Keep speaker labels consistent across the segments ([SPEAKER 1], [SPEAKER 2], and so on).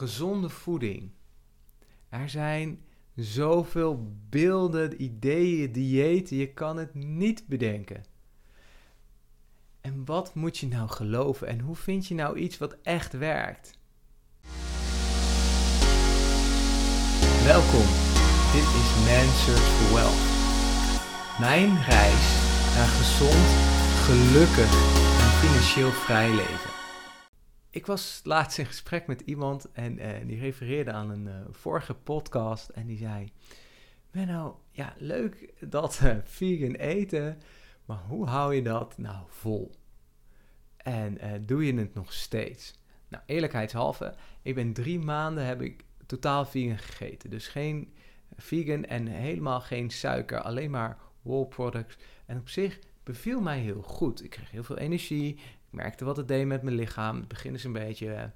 [SPEAKER 1] gezonde voeding. Er zijn zoveel beelden, ideeën, diëten, je kan het niet bedenken. En wat moet je nou geloven en hoe vind je nou iets wat echt werkt? Welkom, dit is Man Search for Wealth. Mijn reis naar gezond, gelukkig en financieel vrij leven. Ik was laatst in gesprek met iemand en uh, die refereerde aan een uh, vorige podcast en die zei: nou, ja, leuk dat uh, vegan eten, maar hoe hou je dat nou vol? En doe je het nog steeds? Nou, eerlijkheidshalve, ik ben drie maanden heb ik totaal vegan gegeten. Dus geen vegan en helemaal geen suiker, alleen maar whole products. En op zich beviel mij heel goed. Ik kreeg heel veel energie, ik merkte wat het deed met mijn lichaam. Het begin is een beetje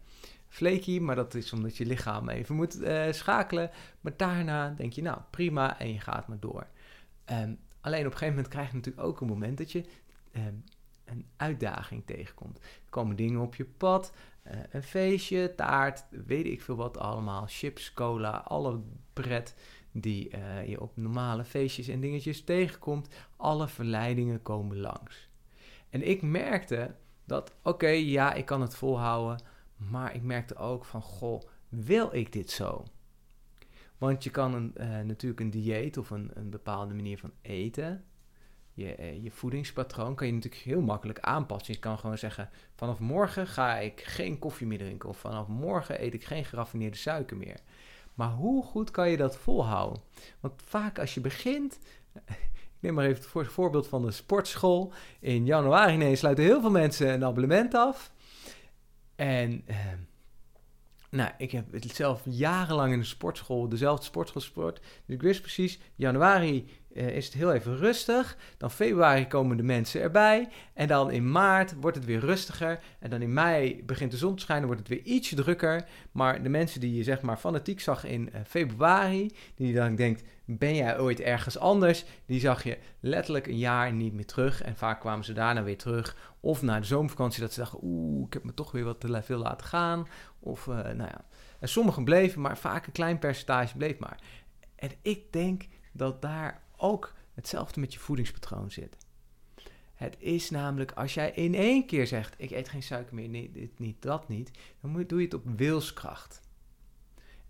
[SPEAKER 1] flaky, maar dat is omdat je lichaam even moet uh, schakelen. Maar daarna denk je, nou prima, en je gaat maar door. Um, alleen op een gegeven moment krijg je natuurlijk ook een moment dat je um, een uitdaging tegenkomt. Er komen dingen op je pad, uh, een feestje, taart, weet ik veel wat allemaal. Chips, cola, alle pret die uh, je op normale feestjes en dingetjes tegenkomt. Alle verleidingen komen langs. En ik merkte dat, oké, ja, ik kan het volhouden, maar ik merkte ook van, goh, wil ik dit zo? Want je kan een, uh, natuurlijk een dieet of een, een bepaalde manier van eten, je, uh, je voedingspatroon, kan je natuurlijk heel makkelijk aanpassen. Je kan gewoon zeggen, vanaf morgen ga ik geen koffie meer drinken of vanaf morgen eet ik geen geraffineerde suiker meer. Maar hoe goed kan je dat volhouden? Want vaak als je begint, neem maar even het voorbeeld van de sportschool. In januari ineens sluiten heel veel mensen een abonnement af. En eh, nou, ik heb zelf jarenlang in de sportschool, dezelfde sportschool sport. Dus ik wist precies, januari uh, is het heel even rustig. Dan februari komen de mensen erbij. En dan in maart wordt het weer rustiger. En dan in mei begint de zon te schijnen, wordt het weer ietsje drukker. Maar de mensen die je zeg maar fanatiek zag in uh, februari, die dan denkt, ben jij ooit ergens anders? Die zag je letterlijk een jaar niet meer terug. En vaak kwamen ze daarna weer terug. Of na de zomervakantie dat ze dachten, oeh, ik heb me toch weer wat te veel laten gaan. Of, uh, nou ja. En sommigen bleven, maar vaak een klein percentage bleef maar. En ik denk dat daar ook hetzelfde met je voedingspatroon zit. Het is namelijk als jij in één keer zegt: Ik eet geen suiker meer, nee, dit niet, dat niet, dan moet, doe je het op wilskracht.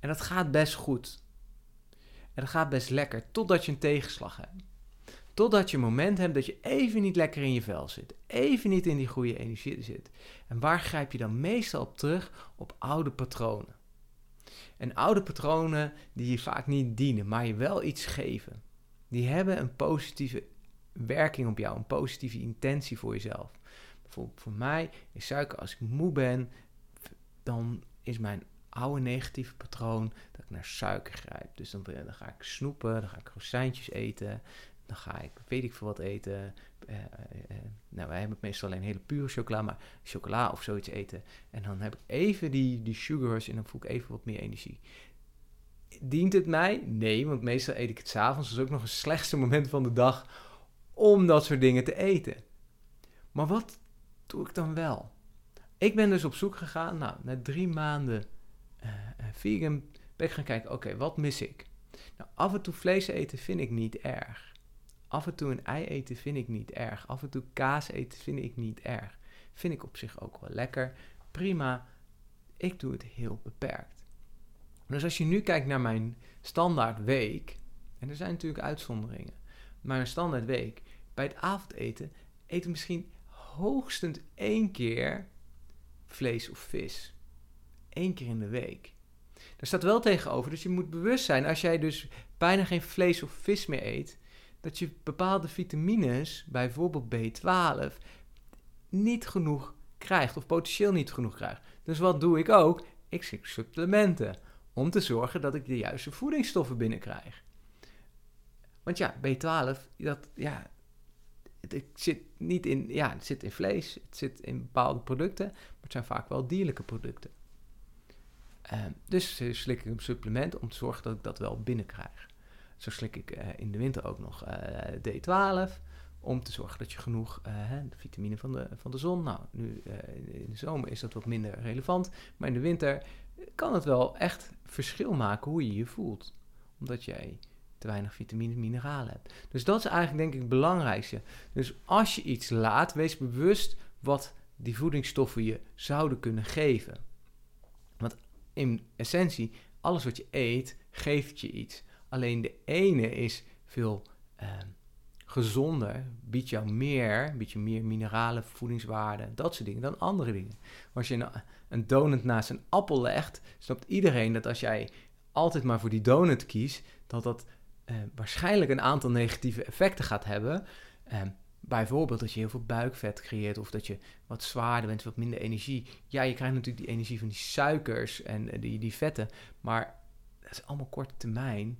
[SPEAKER 1] En dat gaat best goed. En dat gaat best lekker, totdat je een tegenslag hebt. Totdat je een moment hebt dat je even niet lekker in je vel zit. Even niet in die goede energie zit. En waar grijp je dan meestal op terug? Op oude patronen. En oude patronen die je vaak niet dienen, maar je wel iets geven die hebben een positieve werking op jou, een positieve intentie voor jezelf. Bijvoorbeeld voor mij is suiker, als ik moe ben, dan is mijn oude negatieve patroon dat ik naar suiker grijp. Dus dan, dan ga ik snoepen, dan ga ik rozijntjes eten, dan ga ik weet ik veel wat eten. Uh, uh, nou, wij hebben meestal alleen hele pure chocola, maar chocola of zoiets eten. En dan heb ik even die, die sugars en dan voel ik even wat meer energie. Dient het mij? Nee, want meestal eet ik het s'avonds. Dat is ook nog een slechtste moment van de dag om dat soort dingen te eten. Maar wat doe ik dan wel? Ik ben dus op zoek gegaan, nou, na drie maanden uh, vegan ben ik gaan kijken, oké, wat mis ik? Nou, af en toe vlees eten vind ik niet erg. Af en toe een ei eten vind ik niet erg. Af en toe kaas eten vind ik niet erg. Vind ik op zich ook wel lekker. Prima. Ik doe het heel beperkt. Dus als je nu kijkt naar mijn standaard week, en er zijn natuurlijk uitzonderingen, maar een standaard week, bij het avondeten eten misschien hoogstens één keer vlees of vis. Eén keer in de week. Daar staat wel tegenover, dus je moet bewust zijn als jij dus bijna geen vlees of vis meer eet, dat je bepaalde vitamines, bijvoorbeeld B12, niet genoeg krijgt of potentieel niet genoeg krijgt. Dus wat doe ik ook? Ik zit supplementen om te zorgen dat ik de juiste voedingsstoffen binnenkrijg. Want ja, B12, dat, ja, het, zit niet in, ja, het zit in vlees, het zit in bepaalde producten, maar het zijn vaak wel dierlijke producten. Uh, dus slik ik een supplement om te zorgen dat ik dat wel binnenkrijg. Zo slik ik uh, in de winter ook nog uh, D12, om te zorgen dat je genoeg vitamine van de, van de zon. Nou, nu in de zomer is dat wat minder relevant, maar in de winter kan het wel echt verschil maken hoe je je voelt. Omdat jij te weinig vitamine en mineralen hebt. Dus dat is eigenlijk denk ik het belangrijkste. Dus als je iets laat, wees bewust wat die voedingsstoffen je zouden kunnen geven. Want in essentie, alles wat je eet, geeft je iets. Alleen de ene is veel uh, gezonder, biedt jou meer, biedt je meer mineralen, voedingswaarden, dat soort dingen, dan andere dingen. Als je een, donut naast een appel legt, snapt iedereen dat als jij altijd maar voor die donut kiest, dat dat uh, waarschijnlijk een aantal negatieve effecten gaat hebben. Uh, bijvoorbeeld dat je heel veel buikvet creëert of dat je wat zwaarder bent, wat minder energie. Ja, je krijgt natuurlijk die energie van die suikers en uh, die, die vetten, maar dat is allemaal korte termijn.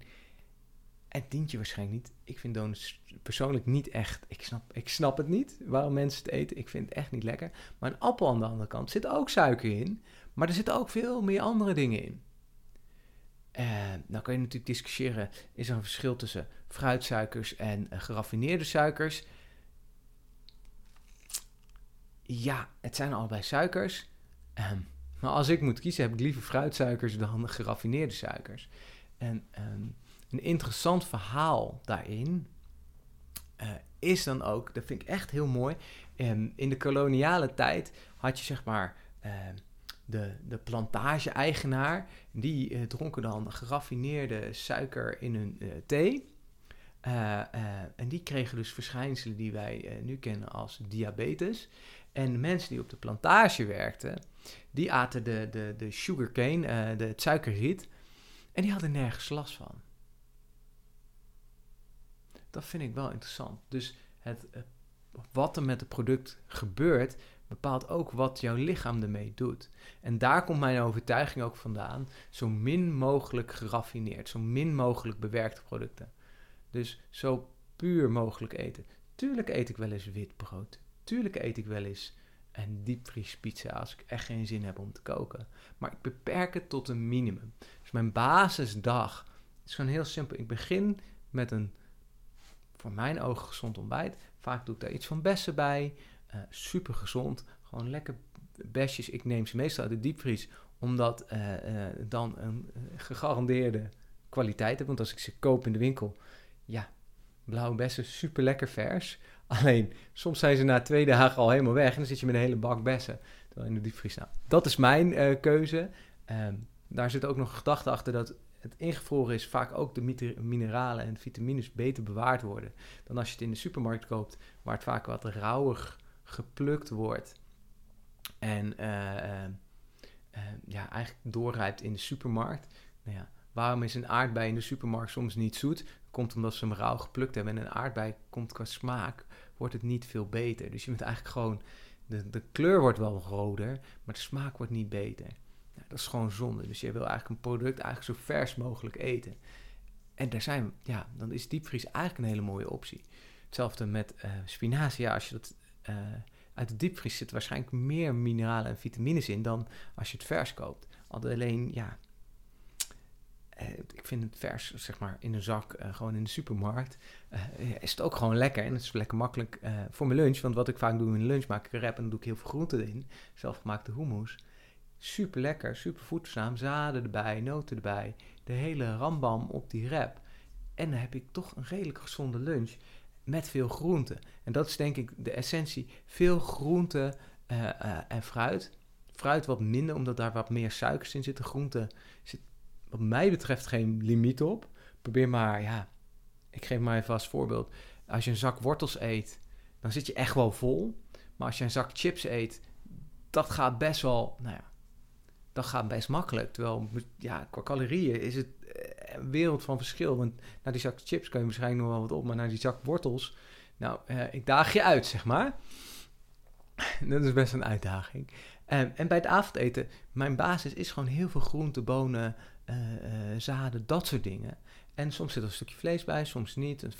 [SPEAKER 1] Het dient je waarschijnlijk niet. Ik vind donuts persoonlijk niet echt. Ik snap, ik snap het niet waarom mensen het eten. Ik vind het echt niet lekker. Maar een appel aan de andere kant zit ook suiker in. Maar er zitten ook veel meer andere dingen in. Uh, nou kan je natuurlijk discussiëren: is er een verschil tussen fruitsuikers en uh, geraffineerde suikers? Ja, het zijn allebei suikers. Um, maar als ik moet kiezen, heb ik liever fruitsuikers dan geraffineerde suikers. En um, een interessant verhaal daarin uh, is dan ook, dat vind ik echt heel mooi. Um, in de koloniale tijd had je zeg maar uh, de, de plantage-eigenaar, die uh, dronken dan geraffineerde suiker in hun thee. en die kregen dus verschijnselen die wij nu kennen als diabetes. En de mensen die op de plantage werkten, die aten de, de, de sugarcane, de, het suikerriet, en die hadden nergens last van. Dat vind ik wel interessant. Dus het, wat er met het product gebeurt, bepaalt ook wat jouw lichaam ermee doet. En daar komt mijn overtuiging ook vandaan. Zo min mogelijk geraffineerd, zo min mogelijk bewerkte producten. Dus zo puur mogelijk eten. Tuurlijk eet ik wel eens wit brood. Tuurlijk eet ik wel eens een diepvriespizza als ik echt geen zin heb om te koken. Maar ik beperk het tot een minimum. Dus mijn basisdag is gewoon heel simpel. Ik begin met een mijn ogen gezond ontbijt. Vaak doe ik daar iets van bessen bij. Uh, super gezond. Gewoon lekker besjes. Ik neem ze meestal uit de diepvries. Omdat uh, uh, dan een gegarandeerde kwaliteit heb. Want als ik ze koop in de winkel. Ja, blauwe bessen super lekker vers. Alleen, soms zijn ze na twee dagen al helemaal weg. En dan zit je met een hele bak bessen. In de diepvries. Nou, dat is mijn keuze. Um, daar zit ook nog een gedachte achter dat het ingevroren is, vaak ook de mineralen en vitamines beter bewaard worden dan als je het in de supermarkt koopt, waar het vaak wat rauwig geplukt wordt. En uh, uh, uh, ja, eigenlijk doorrijpt in de supermarkt. Nou ja, waarom is een aardbei in de supermarkt soms niet zoet? Komt omdat ze hem rauw geplukt hebben. En een aardbei komt qua smaak, wordt het niet veel beter. Dus je moet eigenlijk gewoon, de, de kleur wordt wel roder, maar de smaak wordt niet beter. Dat is gewoon zonde. Dus je wil eigenlijk een product eigenlijk zo vers mogelijk eten. En daar zijn, ja, dan is diepvries eigenlijk een hele mooie optie. Hetzelfde met uh, spinazie. Ja, als je dat uh, uit de diepvries zit, waarschijnlijk meer mineralen en vitamines in dan als je het vers koopt. Alleen, ja, uh, ik vind het vers, zeg maar, in een zak, gewoon in de supermarkt, is het ook gewoon lekker. En het is lekker makkelijk voor mijn lunch. Want wat ik vaak doe in lunch, maak ik een rap en dan doe ik heel veel groenten in. Zelfgemaakte hummus. Super lekker, super voedzaam. Zaden erbij, noten erbij. De hele rambam op die wrap. En dan heb ik toch een redelijk gezonde lunch met veel groenten. En dat is denk ik de essentie. Veel groenten uh, uh, en fruit. Fruit wat minder, omdat daar wat meer suikers in zitten. Groenten zit wat mij betreft geen limiet op. Probeer maar, ja, ik geef maar even als voorbeeld. Als je een zak wortels eet, dan zit je echt wel vol. Maar als je een zak chips eet, dat gaat best wel, nou ja, dat gaat best makkelijk. Terwijl, ja, qua calorieën is het eh, een wereld van verschil. Want na die zak chips kan je waarschijnlijk nog wel wat op, maar na die zak wortels, nou, eh, ik daag je uit, zeg maar. dat is best een uitdaging. En bij het avondeten, mijn basis is gewoon heel veel groenten, bonen, uh, zaden, dat soort dingen. En soms zit er een stukje vlees bij, soms niet. Een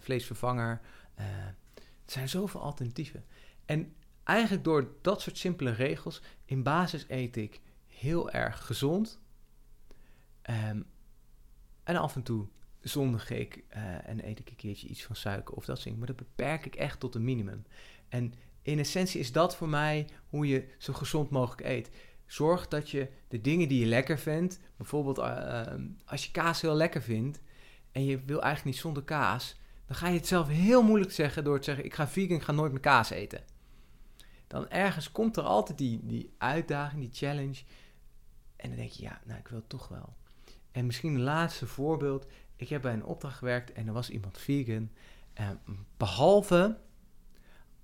[SPEAKER 1] vleesvervanger. er zijn zoveel alternatieven. En eigenlijk door dat soort simpele regels, in basis eet ik heel erg gezond. Um, en af en toe zondig ik uh, en eet ik een keertje iets van suiker of dat soort Maar dat beperk ik echt tot een minimum. En in essentie is dat voor mij hoe je zo gezond mogelijk eet. Zorg dat je de dingen die je lekker vindt, bijvoorbeeld eh, ehm, als je kaas heel lekker vindt en je wil eigenlijk niet zonder kaas, dan ga je het zelf heel moeilijk zeggen door te zeggen: Ik ga vegan, ik ga nooit meer kaas eten. Dan ergens komt er altijd die, die uitdaging, die challenge. En dan denk je: Ja, nou, ik wil het toch wel. En misschien een laatste voorbeeld. Ik heb bij een opdracht gewerkt en er was iemand vegan. Eh, behalve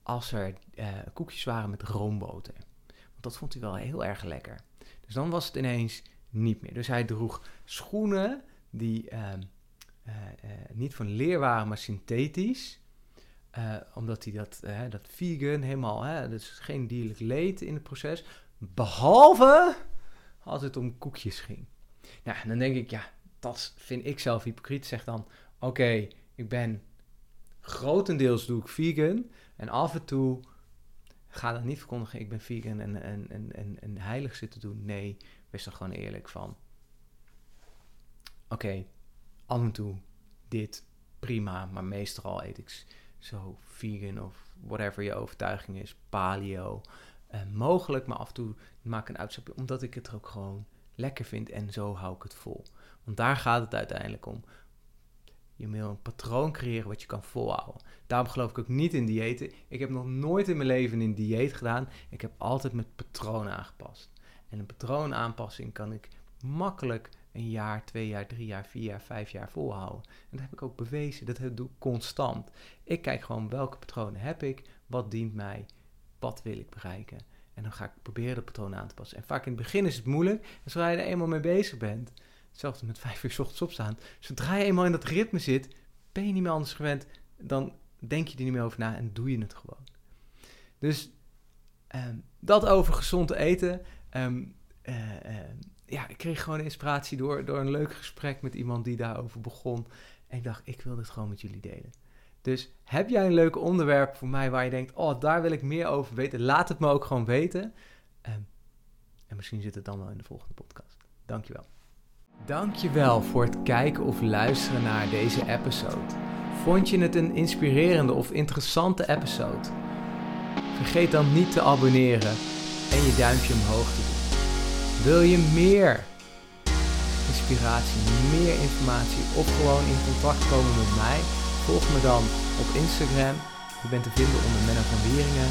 [SPEAKER 1] als er uh, koekjes waren met roomboter. Want dat vond hij wel heel erg lekker. Dus dan was het ineens niet meer. Dus hij droeg schoenen die uh, niet van leer waren, maar synthetisch. omdat hij dat, dat vegan helemaal, dus geen dierlijk leed in het proces. Behalve als het om koekjes ging. Nou, dan denk ik, ja, dat vind ik zelf hypocriet. Zeg dan, oké, ik ben grotendeels doe ik vegan. En af en toe ga dan niet verkondigen, ik ben vegan en, en, en, en, en heilig zitten doen. Nee, wees er gewoon eerlijk van. Oké, af en toe dit, prima. Maar meestal eet ik zo vegan of whatever je overtuiging is, paleo. Uh, mogelijk, maar af en toe maak ik een uitstapje, omdat ik het ook gewoon lekker vind en zo hou ik het vol. Want daar gaat het uiteindelijk om. Je wil een patroon creëren wat je kan volhouden. Daarom geloof ik ook niet in diëten. Ik heb nog nooit in mijn leven een dieet gedaan. Ik heb altijd met patronen aangepast. En een patroonaanpassing kan ik makkelijk een jaar, twee jaar, drie jaar, vier jaar, vijf jaar volhouden. En dat heb ik ook bewezen. Dat doe ik constant. Ik kijk gewoon welke patronen heb ik, wat dient mij, wat wil ik bereiken. En dan ga ik proberen de patroon aan te passen. En vaak in het begin is het moeilijk. En zodra je er eenmaal mee bezig bent, hetzelfde met vijf uur s ochtends opstaan. Zodra je eenmaal in dat ritme zit, ben je niet meer anders gewend. Dan denk je er niet meer over na en doe je het gewoon. Dus um, dat over gezond eten. Um, uh, uh, ja, ik kreeg gewoon inspiratie door, door een leuk gesprek met iemand die daarover begon. En ik dacht, ik wil dit gewoon met jullie delen. Dus heb jij een leuk onderwerp voor mij waar je denkt, oh, daar wil ik meer over weten? Laat het me ook gewoon weten. Um, en misschien zit het dan wel in de volgende podcast. Dankjewel. Dankjewel voor het kijken of luisteren naar deze episode. Vond je het een inspirerende of interessante episode? Vergeet dan niet te abonneren en je duimpje omhoog te doen. Wil je meer inspiratie, meer informatie of gewoon in contact komen met mij? Volg me dan op Instagram. Je bent te vinden onder Menno van Wieringen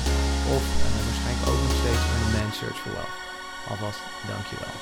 [SPEAKER 1] of uh, waarschijnlijk ook nog steeds onder Man Search for Wealth. Alvast dankjewel.